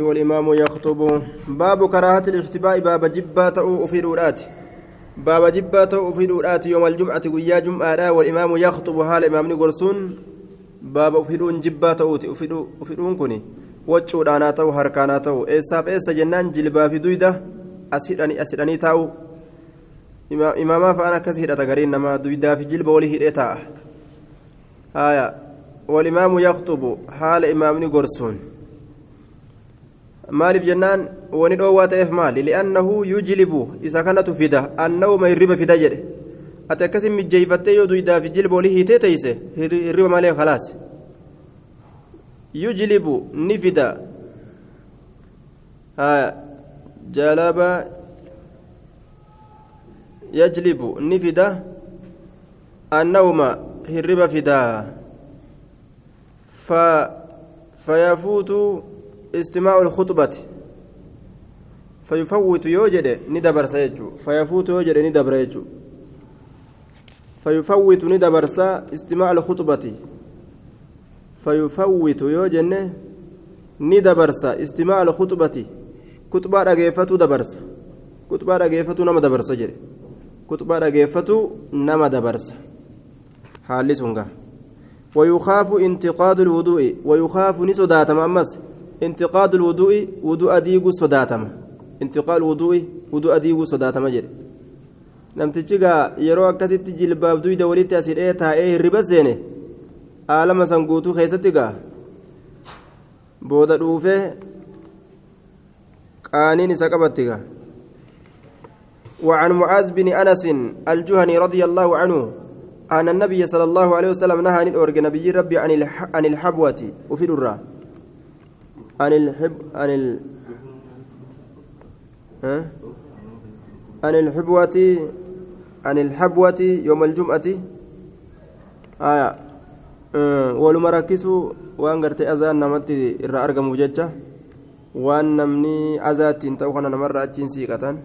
والإمام يخطب. باب كراهة الاحتباء باب جبة أو في الأولاد باب جبة أو في الأولاد يوم الجمعة ويا جمعة والإمام يخطب حال إمام نقرسون. باب أفيدون جبة أو أفيدون كني وجودانا تو هركانا تو إساب إسا جنان جلبا في دويدة أسيراني أسيراني تأو. إماما فأنا كسيرة تقرين نما دويدة في جلبا ولي هيرتا آية. والإمام يخطب حال إمام نقرسون. Maaliif jennaan wani dhoowwaa ta'eef maali li'annahu yujlibu isa kanatu fida annawma hirriba fida jedhe ati akkasin mijjeeyfattee yoo duydaaf jilba olii hiitee teeyse hirriba malee khalaas yujlibu ni fida jalaba yajlibu ni fida annawma hirriba fidaa fayafuutu استماع الخطبة. فيفوت يوجد ندبر سيجو فيفوت يوجد ندبر يجو. فيفوت ندبر استماع الخطبة. فيفوت يوجد ندبر استماع الخطبة. كتبة رقيفة دبرس. كتبة رقيفة نما دبرس جري. كتبة رقيفة نما دبرس. حالي سنغا ويخاف انتقاد الوضوء. ويخاف نسوداتم أمس. انتقاد الوضوء وضوء ديغو صداتما انتقال الوضوء وضوء ديغو صداتما جري. namtichi gaa yeroo akkasitti jilbaaf duyda walitti asidhee taa'ee hirriba seene aalama san guutuu keessatti gaa booda وعن معاذ بن أنس الجهني رضي الله عنه أن النبي صلى الله عليه وسلم نهى عن الأورج نبي ربي عن الحبوة وفي الرّا عن الحب عن ال؟ عن الحبوة عن الحبوة يوم الجمعة. آية. أه ولما ركزوا وان قرت أذان نمت إرى أرقم ججة. وان نمني أذات توخنا نمر أجين سيقة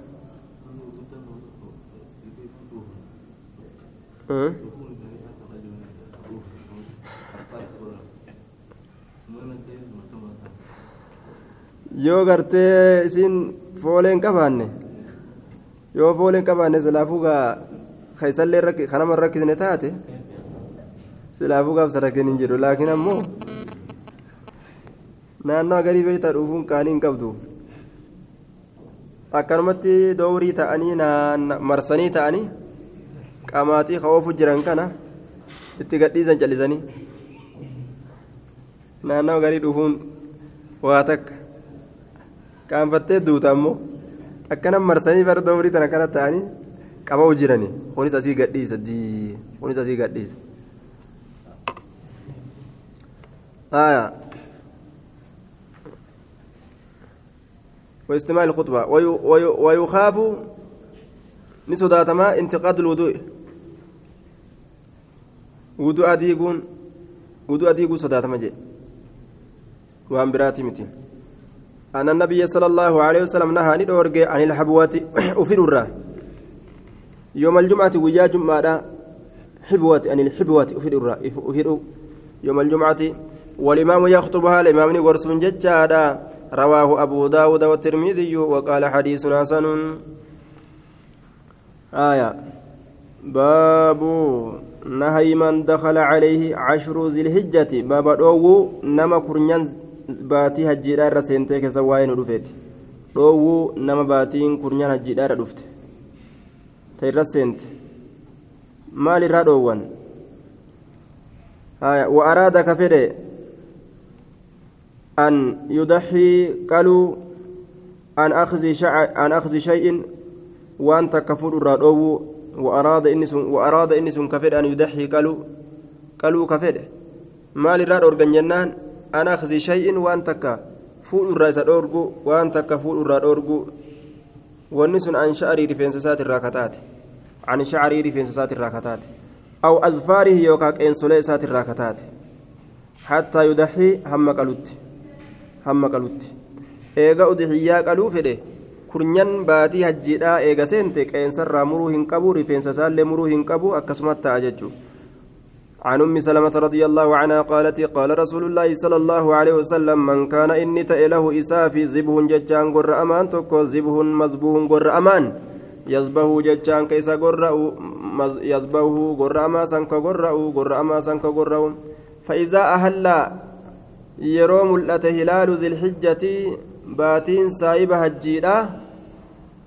yoo gartee isin fooleen qabaanne yoo fooleen qabaanne silaafuu gaa kaysallee kanama rakkisne taate silaafuu gaaf sarakin hin jedhu laakiin ammoo naannoo agarii beektaa dhufuun qaanii hin qabdu akkanumatti doorii ta'anii marsanii ta'anii qamaaxii ka'oofu jiran kana itti gadhiisan callisanii naannoo agarii dhufuun waa takka. Qaanfattee duuta ammoo akkana marsanii bara doorii tana kana ta'anii qaba'u jirani kunis asii gadhiisa dii kunis asii gadhiisa آية واستماع الخطبة وي وي ويخاف نسوداتما انتقاد الوضوء وضوء أديقون وضوء أديقون صداتما جي وأن براتي متين أن النبي صلى الله عليه وسلم نهى ندورج عن الحبوات أفرورا يوم الجمعة ويا جمعة حبوات عن الحبوات أفرورا أفروا يوم الجمعة والإمام يخطبها الإمام نقرس ججادا رواه أبو داود والترمذي وقال حديث حسن. آية. باب نهي من دخل عليه عشر ذي الحجة. باب أوو نما كرنيان baatii hajjiidhaa irra seentee keessa waa'ee nu dhufeeti. Dhoowwuu nama baatiin kurnyaan hajjiidhaa irra dhufte. Ta irra seente. Maal irraa dhoowwan? Wa araada ka fedhe? An yudaxii qaluu? An akhzi shay'in? Waan takka fudhu irraa dhoowwuu wa araada inni sun ka fedhe an yudaxii qaluu? Qaluu ka fedhe? Maal dhoorgu wanni sun an sha'arii rifeensa isaati irraa kataate an sha'arii rifeensa isaati irraa kataate aw azfaarihi yookaa qeensolee isaati irraa kataate hattaa yudaxii hamma qalutti hamma qalutti eega udixiyyaa qaluu fedhe kurnyan baatii hajjiidhaa eega seente qeensarraa muruu hin qabu rifeensa isaallee muruu hin qabu akkasumas ta'a jechuudha عن أم سلمة رضي الله عنها قالت قال رسول الله صلى الله عليه وسلم من كان إني تأله إسافي زبه ججان قر أمان تكو زبه مزبوه قر أمان. يزبه ججان كيسا قر يزبه قر أما سنك قر قر أما سنك قر فإذا أهل يروم هلال ذي الحجة باتين سايب هجيرا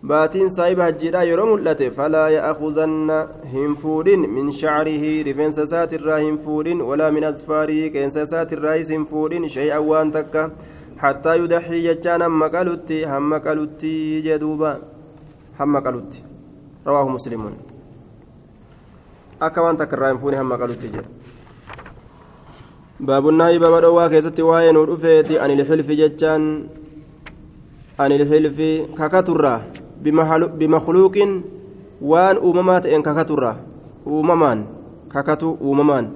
baatiin saahiba hajjiidha yeroo mul'ate falaa ya'khuzanna hin fuudhin min shacrihi rifeensa isaatirraa hin fuudhin walaa min asfaarihi qeensa isaatirraayis hin fuudhin shay'an waan takka hattaa yudaxii jechaan hamma qalutti hamma qalutti jee duuba hamma qalutti rawaahu muslimuun akka waan takka irraa hin fuudhin hamma qalutti jee baabunnaahi baaba dhowwaa keessatti waa'ee nuu dhufeeti ani lixilfi jechaan ani lixilfi kakaturraa بمخلوق waan uumamaa ta'een kakaturra uumamaan kakatu uumamaan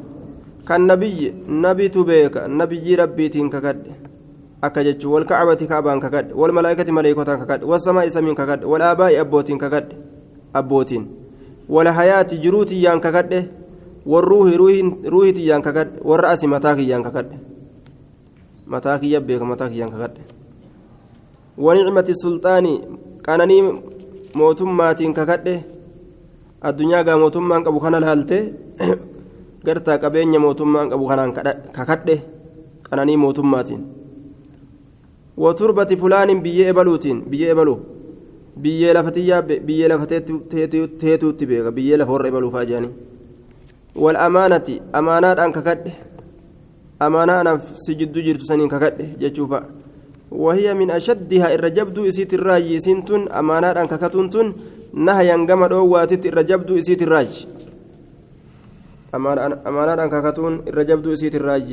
kan nabiyyi nabitu beeka nabiyyii rabbiitiin kakadhe akka jechuun wal kacbati kaabaan kakadhe wal malaa'ikati maleekotaan kakadhe wal samaa isamiin kakadhe wal aabaa'i abbootiin kakadhe abbootiin wal hayaati jiruu tiyyaan kakadhe wal ruuhi tiyyaan kakadhe warra asi mataa kiyyaan kakadhe mataa kiyya beeka mataa kiyyaan kakadhe wanicmati sulxaanii qananii mootummaatiin kakadhe addunyaa gaa mootummaan qabu kana laalte gartaa qabeenya mootummaan qabu kanaan kakadhe qananii mootummaatiin waturbati fulaanin biyyee ebaluutiin biyyee ebaluu biyyee lafatiyyaa biyyee lafa teetuutti beeka biyyee lafa warra ebaluufaa jedhanii wal amaanati amaanaadhaan kakadhe amaanaadhaaf si jidduu jirtu saniin kakadhe jechuufa وهي من أشدها الرجبد إسيت الراج سنتون أمانات أنك كتنتون نهيا كما دواتت الرجبد إسيت الراج. أمانات أنك كتون الرجبد إسيت الراج.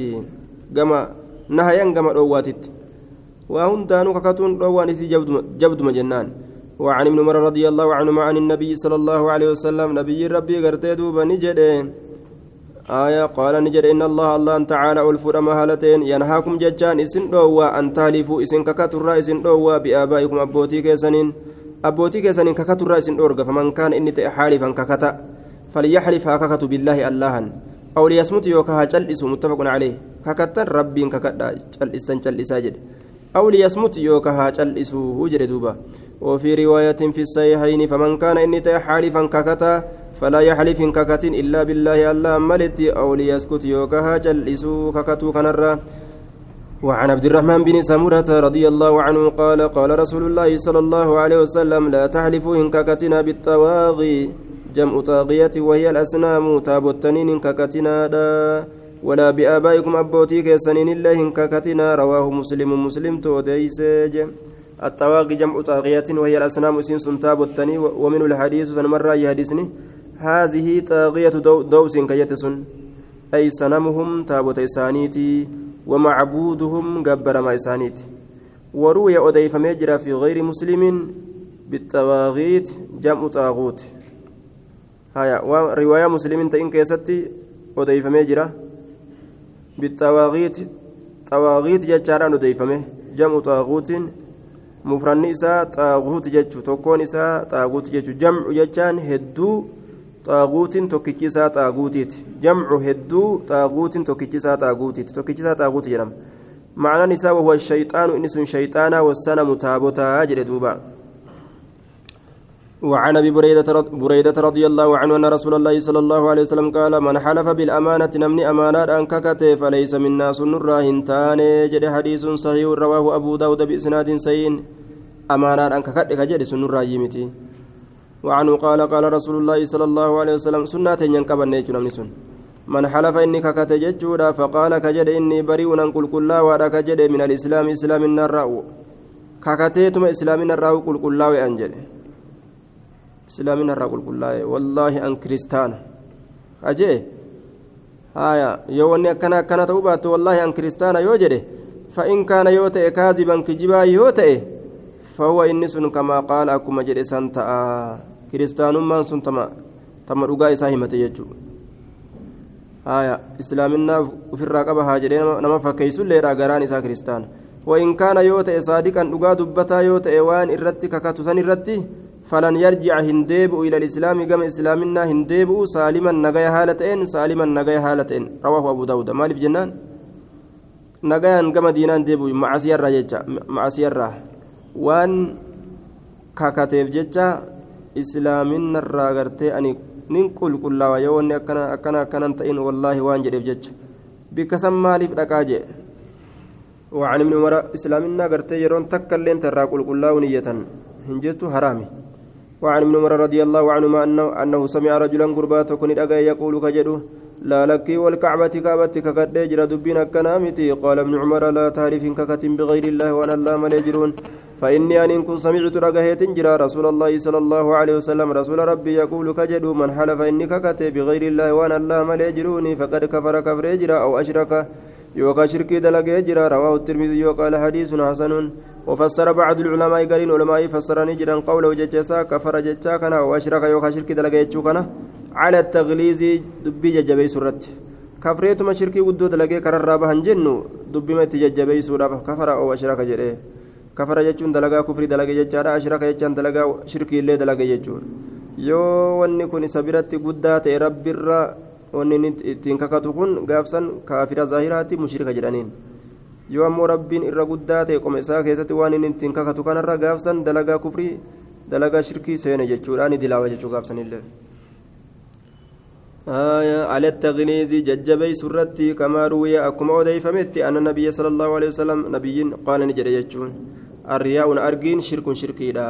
كما نهيا كما دواتت وهندانو ككتون دوان إسي جبد مجنان. وعن ابن عمر رضي الله عنهما عن النبي صلى الله عليه وسلم نبي ربي قرتي دوبا نجدين آية قال نجد إن الله الله تعالى ألفر مهالتين ينهاكم ججان إسن دوا أن تالفوا إسن ككتر إسن دوا بآبائكم أبوتي كيسنين أبوتي كيسنين ككتر إسن أورغ فمن كان إني حالفا ككتا فليحلف هككت بالله اللهن أو ليسمت يوكا جلس متفق عليه. ككتا ربي ككتا جلسا جلسا جد. أو ليسمت يوكا جلس وجد دوبا. وفي رواية في الصحيحين فمن كان إني حالفا ككتا فلا يحلف ككت إلا بالله الله ملت أو ليسكت يوكها جلسوا ككتو كنرا وعن عبد الرحمن بن سمرة رضي الله عنه قال قال رسول الله صلى الله عليه وسلم لا تحلفوا إن ككتنا بالتواغي جمع طاغية وهي الأسنام تابوتنين إن ككتنا دا. ولا بآبائكم أبوتي كيسنين الله إن ككتنا رواه مسلم مسلم توديسج التواغي جمع طاغية وهي الأسنام سين تابوتني ومن الحديث سنمر يحدثني هذه طاغية دوس كيتسن أي سنمهم تابوت إسانيتي ومعبودهم جبر ما إسانيتي. وروي أديف مجرى في غير مسلم بالطواغيت جمع طاغوت. هيا ورواية مسلم تإن كيستي أديف مجرى بالطواغيت طواغيت جتشاران أديفمه جمع طاغوت مفرن إساء طاغوت جتشو تكون إساء طاغوت جتشو. جمع جتشان هدو xaaguutiin tokkichi isaa xaaguutiiti jamcu hedduu xaaguutiin tokkichi isaa xaaguutiiti tokkichi isaa xaaguuti jedhama معنى نساء وهو الشيطان إنس شيطانا والسنم تابوتا جل دوبا وعن ابي بريدة, بريدة رضي الله عنه ان رسول الله صلى الله عليه وسلم قال من حلف بالامانة نمني امانات ان ككته فليس منا سنرا هنتان جد حديث صحيح رواه ابو داود باسناد سين امانات ان ككته جد سنرا يمتي وعنه قال قال رسول الله صلى الله عليه وسلم سنة ينقبن نيجون سن. من حلف إني ككت ججودا فقال كجد إني بريء ننقل كلا وأنا كجد من الإسلام إسلام النراء. ككتيتم إسلام النراء قل كلا وأنجل إسلام النراء قل كلا والله أن كريستان. أجي؟ هايا يواني أكنا أكنا توبات والله أن كريستان يوجده فإن كان يوتئ كاذبا كجبا يوتئ فهو إني كما قال أكما جد سنتأ. kiristaanummaan sun tama tama dhugaa isaa himate jechuudha haya islaaminaa ofirraa qaba haa jedhee nama fakkeessulleedha garaan isaa kiristaana وإن كان يوتئ صادقا dhugaa dubbataa yoo ta'e waan irratti kakatu san irratti فلن يرجع هنديب إلى الإسلام كما إسلامنا هنديب سالما نجايا هالتين سالما نجايا هالتين رواه أبو داود مالف جنان نجايا كما دينان ديبو مع سيرة جتا مع سيرة وان إسلامنا الراغرتي أني ننقل كل ويوني أكنا أكنا أكنا تئن والله وان جريف جتا بكسم مالف دكاجي وعن ابن عمر إسلامنا قرتي يرون تكلين ترى قل قل نية هنجت حرامي وعن ابن عمر رضي الله عنهما أنه, أنه سمع رجلا قربات كن يقول كجدو لا لك والكعبة كعبتك قد يجرى دبين كنامتي قال ابن عمر لا تعرف ككة بغير الله وأنا الله مليجرون فإني أن كن سمعت رقهية جرى رسول الله صلى الله عليه وسلم. رسول ربي يقول كجدو من حلف إني ككة بغير الله وأنا الله مليجروني فقد كفر كفر يجرى أو أشرك. يوكا شركي دلق يجرى رواه الترمذي. وقال حديث حسن. وفسر بعض العلماء قالين علماء فسرني جرا قوله ججسا كفر ججا كنا واشرك يوكا شركي دلق يجو كنا. على التغليظ دبي ججبي سرت كفريتما شركي ودو دلق كرر بهن جنو دبي ما تججبي سورة كفر أو أشرك جري كفر ججون دلقا كفر دلق ججارا أشرك ججان دلقا شركي اللي دلق ججون yoo wanni kun isa biratti guddaa ta'e rabbirra wanni ittiin kakatu kun gaafsan kaafira zaahiraati mushrika jedhaniin yoo ammoo rabbiin irra guddaa ta'e qoma isaa keessatti waan inni ittiin kakatu kanarra gaafsan dalagaa kufrii dalagaa shirkii seene jechuudha ni dilaawa jechuu gaafsanillee على التغليظ ججبي سرتي كما روي أكما أوديفمت أن النبي صلى الله عليه وسلم نبي قال نجد يجون. الرياء أرجين شرك شركي لا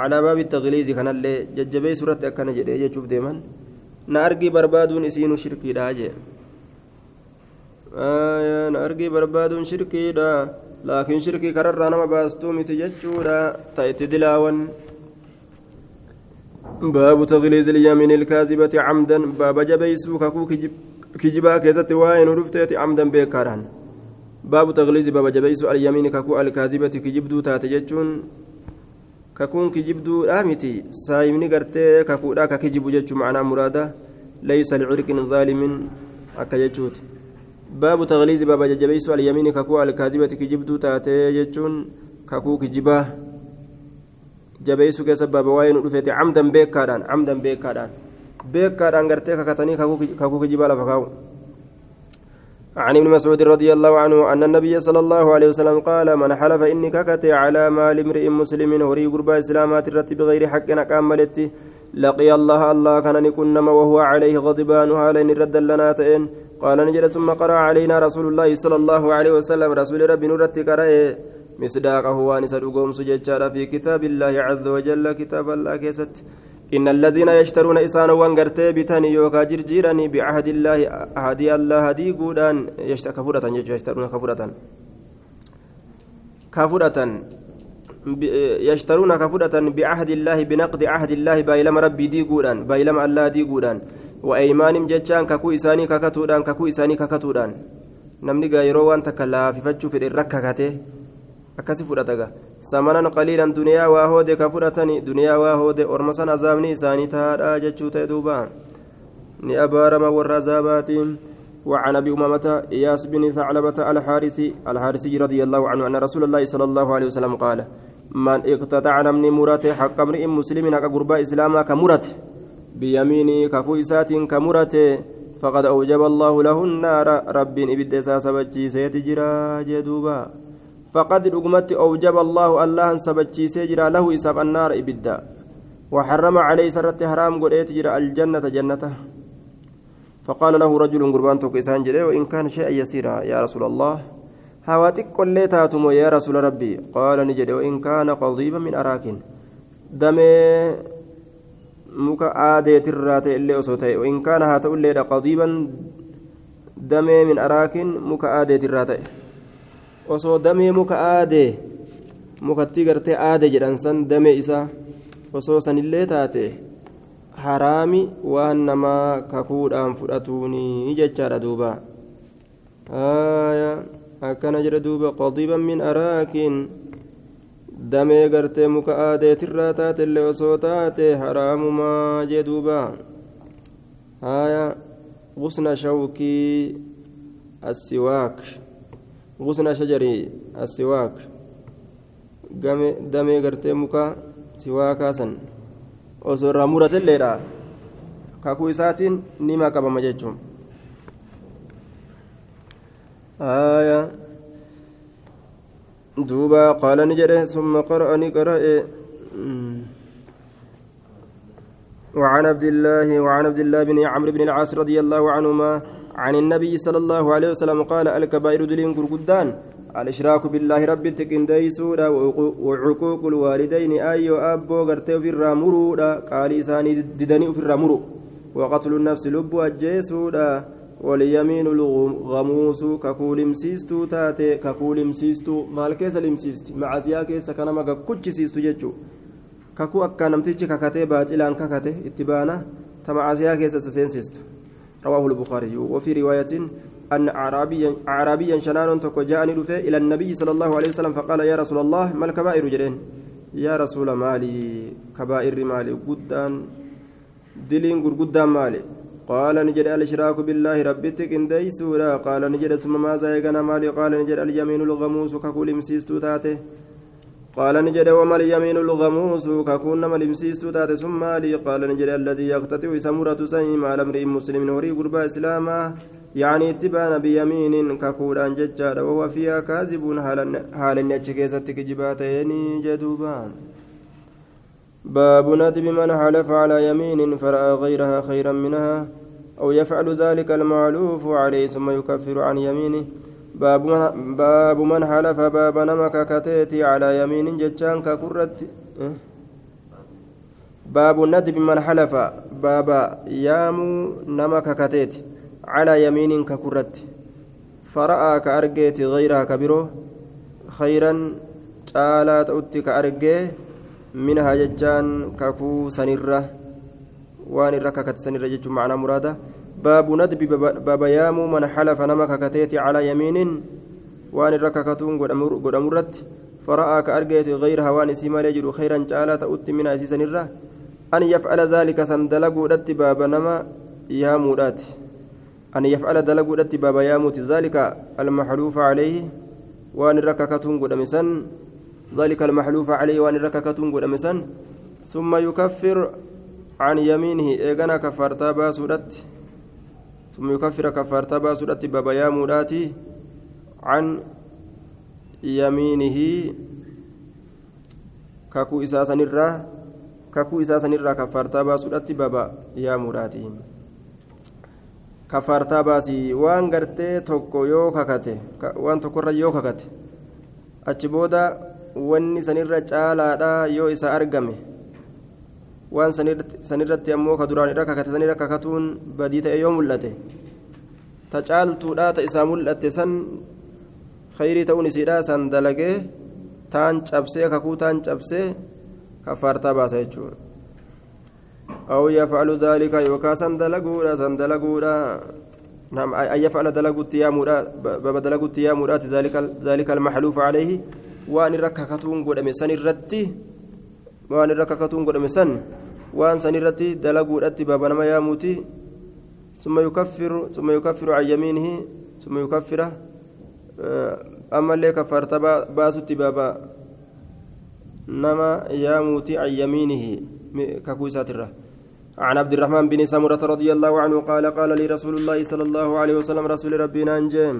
على باب التغليظ كان اللي ججبي سرتي أكن جد يجوب ديما argii barbaaduun isiinu shirkiidha jee na argii barbaaduun shirkiidha laakiin shirkii kararraa nama baastuu miti jechuudha ta itti dilaawan باب تغليظ اليمين الكاذبة عمدا باب جبيسو ككو كجبا كيست واين رفتيت عمدا بيكاران باب تغليظ باب جبيسو اليمين ككو الكاذبة كجبدو تاتججون kakuun kijibduudha miti saayimni gartee kakuudha ka kijibu jechuu macnaa muraada laysa licirqin zaalimin akka jechuuti baabu tagliizi baaba jajjabeeysu alyamiini kakuu alkaadibati kijibduu taatee jechuun kakuu kijibaa jabeeysu keessa baaba waa'ee nu dhufeeti camdan beekaadhaan camdan beekaadhaan beekaadhaan gartee kakatanii kakuu kijibaa lafa kaa'u. عن ابن مسعود رضي الله عنه أن النبي صلى الله عليه وسلم قال من حلف إني ككت على مال امرئ مسلم هري قربا إسلامات الرت بغير حق أكملت لقي الله الله كان نكنما وهو عليه غضبان هالين رد لنا تئن قال نجد ثم قرأ علينا رسول الله صلى الله عليه وسلم رسول ربي نرت كرأي مصداقه وانس الأقوم سجد في كتاب الله عز وجل كتاب الله كيست إن الذين يشترون إسان وانغرتي بتاني يوكا جرجيراني بعهد الله أهدي الله هدي قودان كفورة يشترون كفورة كفورة يشترون كفورة بعهد الله بنقد عهد الله بايلم ربي دي قودان بايلم الله دي قودان وأيمانهم جتشان ككو إساني ككتودان ككو إساني ككتودان namni gaa yeroo waan takka laafifachuu fedhe irra kakate akkasi fudhataga. Samanan qaliilan duniyaa waa hoode ka fudhatani duniyaa waa hoode orma san azaabni isaanii taadha jechuu ta'e duuba. Ni abaarama warra azaabaatiin. وعن ابي امامه اياس بن ثعلبه الحارثي الحارثي رضي الله عنه ان رسول الله صلى الله عليه وسلم قال من اقتطع من مرته حق امرئ مسلم حق قربا اسلاما كمرته بيميني ككويسات كمرته فقد اوجب الله له النار رب ابد ساسبتي سيتجرا جدوبا فقد رقمت أوجب الله الله سبتشي سجرا له إساب النار إبدا. وحرم عليه سرت حرام قد جرى الجنة جنته. فقال له رجل قربان توكيسان جري وإن كان شيئا يسيرا يا رسول الله. هواتك كل تاتم يا رسول ربي. قال نجري وإن كان قضيبا من أراكن دمي muka aadeetirraa ta'e illee osoo ta'e in kaana haa ta'u illeedha qadiiban damee min araakin muka aadeetirraa ta'e osoo damee muka aadee mukattii gartee aade jedhan san damee isaa osoo sanillee taate haraami waan namaa kakuudhaan fudhatuuni jechaadha duuba. Akkana jedhe duuba qodiban min araakiin damee gartee muka aadeetirraa taate illee osoo taate haraamumaa jee duuba. Haya gusna shawkii assiwaak. غصن شجري السواك دمي غرتي مكا siwaa kaasan osoo irraa muratelleedha kakuu isaatiin nima qabama jechuun qaala ni jedhe summa qara'a ni qara'e وعن عبد الله وعن عبد الله بن عمرو بن العاص رضي الله عنهما عن النبي صلى الله عليه وسلم قال الكبائر دلين قرقدان الإشراك بالله رب تكنديسودا وعقوق الوالدين أيو أبو غرتي في الرامرودا قال إساني ددني في الرامرو وقتل النفس لب أجيسودا واليمين الغموس ككولمسيستو تاتي ككولمسيستو مال كيس لمسيست مع زيا كيس كنما كوتشيسيستو جيتشو kakuu akka namtichi kakatee baaxilaan kakate itti baana tama asiyaa keessatti seensistu رواه البخاري. وفي رواية أن أعرابيا أعرابيا شنان تكو جاءني إلى النبي صلى الله عليه وسلم فقال يا رسول الله ما الكبائر جرين؟ يا رسول مالي كبائر مالي قدان دلين قدان مالي. قال نجد الإشراك بالله ربتك إن ديسورا قال نجد ثم ماذا يغنى مالي؟ قال نجد اليمين الغموس ككل مسيستو تاته قال نجد وما اليمين الغموس ككون ما لمسيستو تات ثم قال نجد الذي يقتطع سمرة سيم على امرئ مسلم وري قربا اسلاما يعني اتبان بيمين ككودان ججار وهو فيها كاذب حال نتشكيزت كجباتين جدوبان باب ندب من حلف على يمين فرأى غيرها خيرا منها أو يفعل ذلك المعلوف عليه ثم يكفر عن يمينه. باب من, باب من حلف باب نمك كتيتي على يمين جتان ككرت باب الندب من حلف باب يامو نمك كتيتي على يمين ككرت فرأى كأرجيت غيرها كبيرو خيرا caalaa ta'utti ka argee minhaa jechaan kakuu sanirra waan irra kakate sanirra jechuun baabu nadbi babayaamuu man xalafa nama kakateeti calaa yamiinin waan irra kakatuun godhamurratti fara'aa ka argeeti gayraha waan isii malee jiru khayran caalaa ta'utti mina isii sanirra an yafcala zaalika san dalaguudhatti baaba nama yaamuudhaati an yafcala dalaguudhatti baaba yaamuuti zaalika almaxluufa calayhi waan irra kakatuun godhame san ذلك المحلوف عليه وان رككتون قد ثم يكفر عن يمينه إيغانا كفارتا باسودت ثم يكفر كفارتا باسودت بابا يا مولاتي عن يمينه كاكو إساسا نرى كاكو إساسا نرى كفارتا باسودت بابا يا مولاتي kafaartaa baasii waan gartee tokko yoo kakate waan tokkorra yoo kakate achi booda wanni sanirra caalaadha yoo isa argame waan sanirratti ammoo ka duraan irra kakate sanirra kakatuun badii ta'e yoo mul'ate ta caaltuudha ta isaa mul'atte san khayrii ta'uun isiidha san dalagee taan cabsee kakuu taan cabsee kafaartaa baasa jechuudha أو يفعل ذلك يوكا سندلقودا سندلقودا نعم أن يفعل دلقوت يا مراد باب دلقوت يا مراد ذلك ذلك المحلوف عليه waan irra kakatuun godhame san irratti waan irra kakatuun godhame san waan san irratti dalaguudhatti baaba nama yaamuuti summa yukaffiru summa yukaffiru an yamiinihi summa yukaffira ammallee kafaarta baasutti baaba nama yaamuuti an yamiinihi kakuu isaatirra عن عبد الرحمن بن سمرة رضي الله عنه قال قال لي رسول الله صلى الله عليه وسلم رسول ربنا أنجم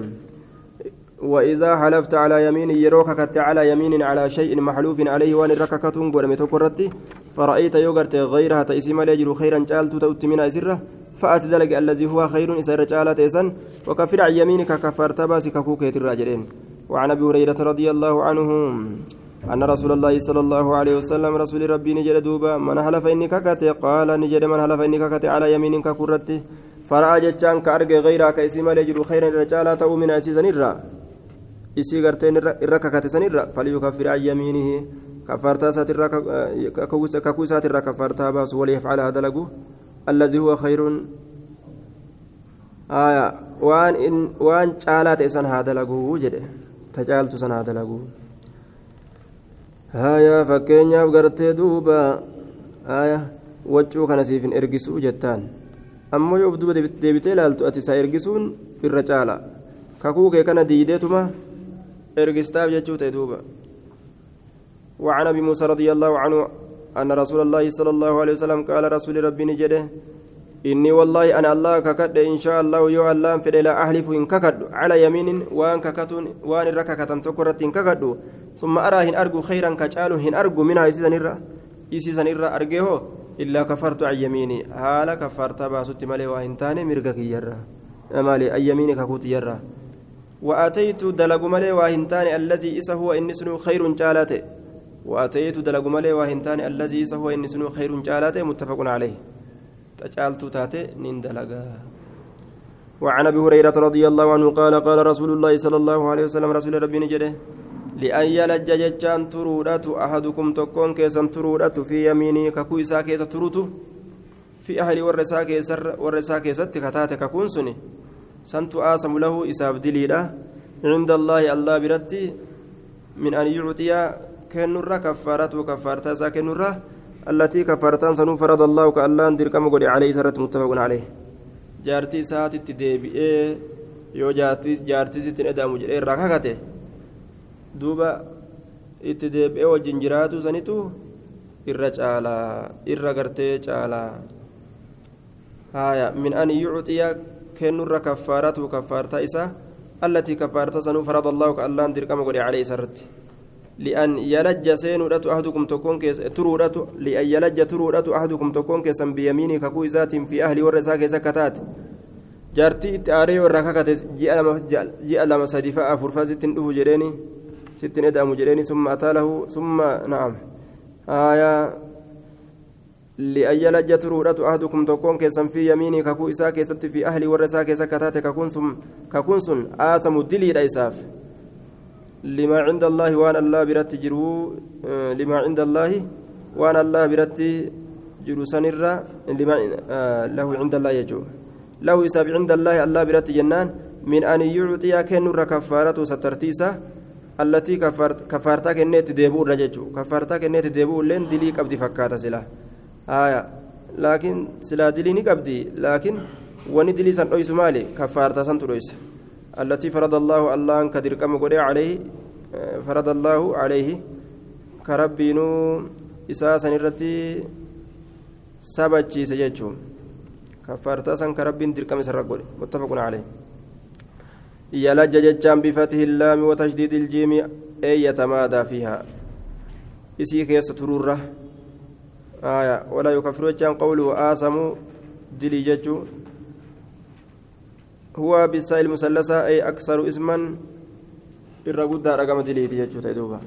وإذا حلفت على يمين يروك كت على يمين على شيء محلوف عليه وان رككتون قرمي تقرتي فرأيت يوغرت غيرها تيسيم يجر خيرا جالت تؤت من أسرة فأت ذلك الذي هو خير إسر جالت إسن وكفر عن يمينك كفرت باس ككوك الراجلين وعن أبي هريرة رضي الله عنه أن رسول الله صلى الله عليه وسلم رسول ربي نجد دوبا من حلف إني ككت قال نجد من حلف إني ككت على يمين ككرتي فرأى جتان كأرجع غيرها كيسيم يجر خيرا رجالة تؤ من أسيسن الرا isii garteen irra kakate sanirra falyukaffir an yamiinihi kafaartaa isaatirra kakuu isaatirra kafaartaa baasu waliyafcalaha dalagu alladii huwa khayrun waan waan caalaa ta'e san haa dalaguu jedhe ta caaltu san haa dalaguu haya fakkeenyaaf gartee duuba haya waccuu kana siif hin ergisuu jettaan ammoo yoo of duuba deebitee ilaaltu ati isaa ergisuun irra caala kakuu kee kana diideetuma jechuu ta'e duuba وعن أبي موسى رضي الله عنه أن رسول الله صلى الله عليه وسلم قال رسول ربي نجده إني والله أنا الله ككد إن شاء الله يو الله في لا أحلف إن ككد على يمين وأن ككتون وأن رككة تكرت إن ككد ثم أرى هن أرجو خيرا كجعل هن أرجو منها يسيسن إرى يسيسن إرى أرجيه إلا كفرت عن يميني هالا كفرت باسوتي مالي وإن تاني مرقك يرى مالي أي يميني ككوت يرى وآتيت دلق مالي وإن تاني الذي إسا هو إن سنو خير جالاته وآتيت دلق تاني الذي إسا هو إن خير جالاته متفق عليه. تجعلت تاتي نندلقا وعن أبي هريرة رضي الله عنه قال قال رسول الله صلى الله عليه وسلم رسول ربي نجده لأن يلج ججان ترودات أحدكم تكون كيسا ترودات في يميني ككو إسا كيسا تروتو في أهل ورسا كيسر ورسا كيسا سنت آسم له إساف دليلا عند الله الله برتي من أن يعطي كنورا كفارات وكفارتا ساكنورا التي كفارتان سنو فرض الله كألان دركم قد عليه سرت متفق عليه جارتي ساعة تدبئ yoo jaartii sittiin eda'amu jedhee irraa kakate duuba itti deebi'ee wajjin jiraatu sanitu irra caalaa irra gartee caalaa. Haya min an yucxiya kaffaaratu kaffaartaa isaa allatii kaffaarta sanuu farada allahu ka allaan dirqama godhe calee isarratti لأن يلج سينودة أحدكم تكون كيس ترودة لأن يلج ترودة أحدكم تكون كيسا بيمينه ككوي ذات في أهل ورساك زكتات جارتي إتاري وركاكة جاء لما سدفاء فرفا ستين أفو جريني ستين إدأم جريني ثم أتى ثم نعم. آية لأن يلج ترودة أحدكم تكون كيسا في يمينه ككوي إساك في أهل ورساك زكتات ككون سم ككون سن آسم الدلي ليساف لما عند الله وان الله برت جرو لما عند الله وان الله برت جرو سنرا لما له عند الله يجو. له يساب عند الله الله برت جنان. من أن يعطي كنور كفارة سترتيسة التي كفارت كفارتا كنيت ديبو رججو. كفارتا كنيت ديبو لين دلي قبدي فكاتا سلا آية لكن سلا دلي نقبدي لكن وني دلي سن أويس مالي كفارتا سن ترويس التي فرض الله الله كدر كم عليه فرض الله عليه كربينو إساسا الرتي سبتشي سجدشو كفارتا سن كربين در كم متفق عليه يلج ججان بفتح اللام وتشديد الجيم أي يتمادى فيها إسي كيس ترورة آية. ولا يكفر جان قوله آسم دلي ججو. هو بالسائل المثلثة أي أكثر اسما irra guddaa dhagama diliiti jechuudha duuba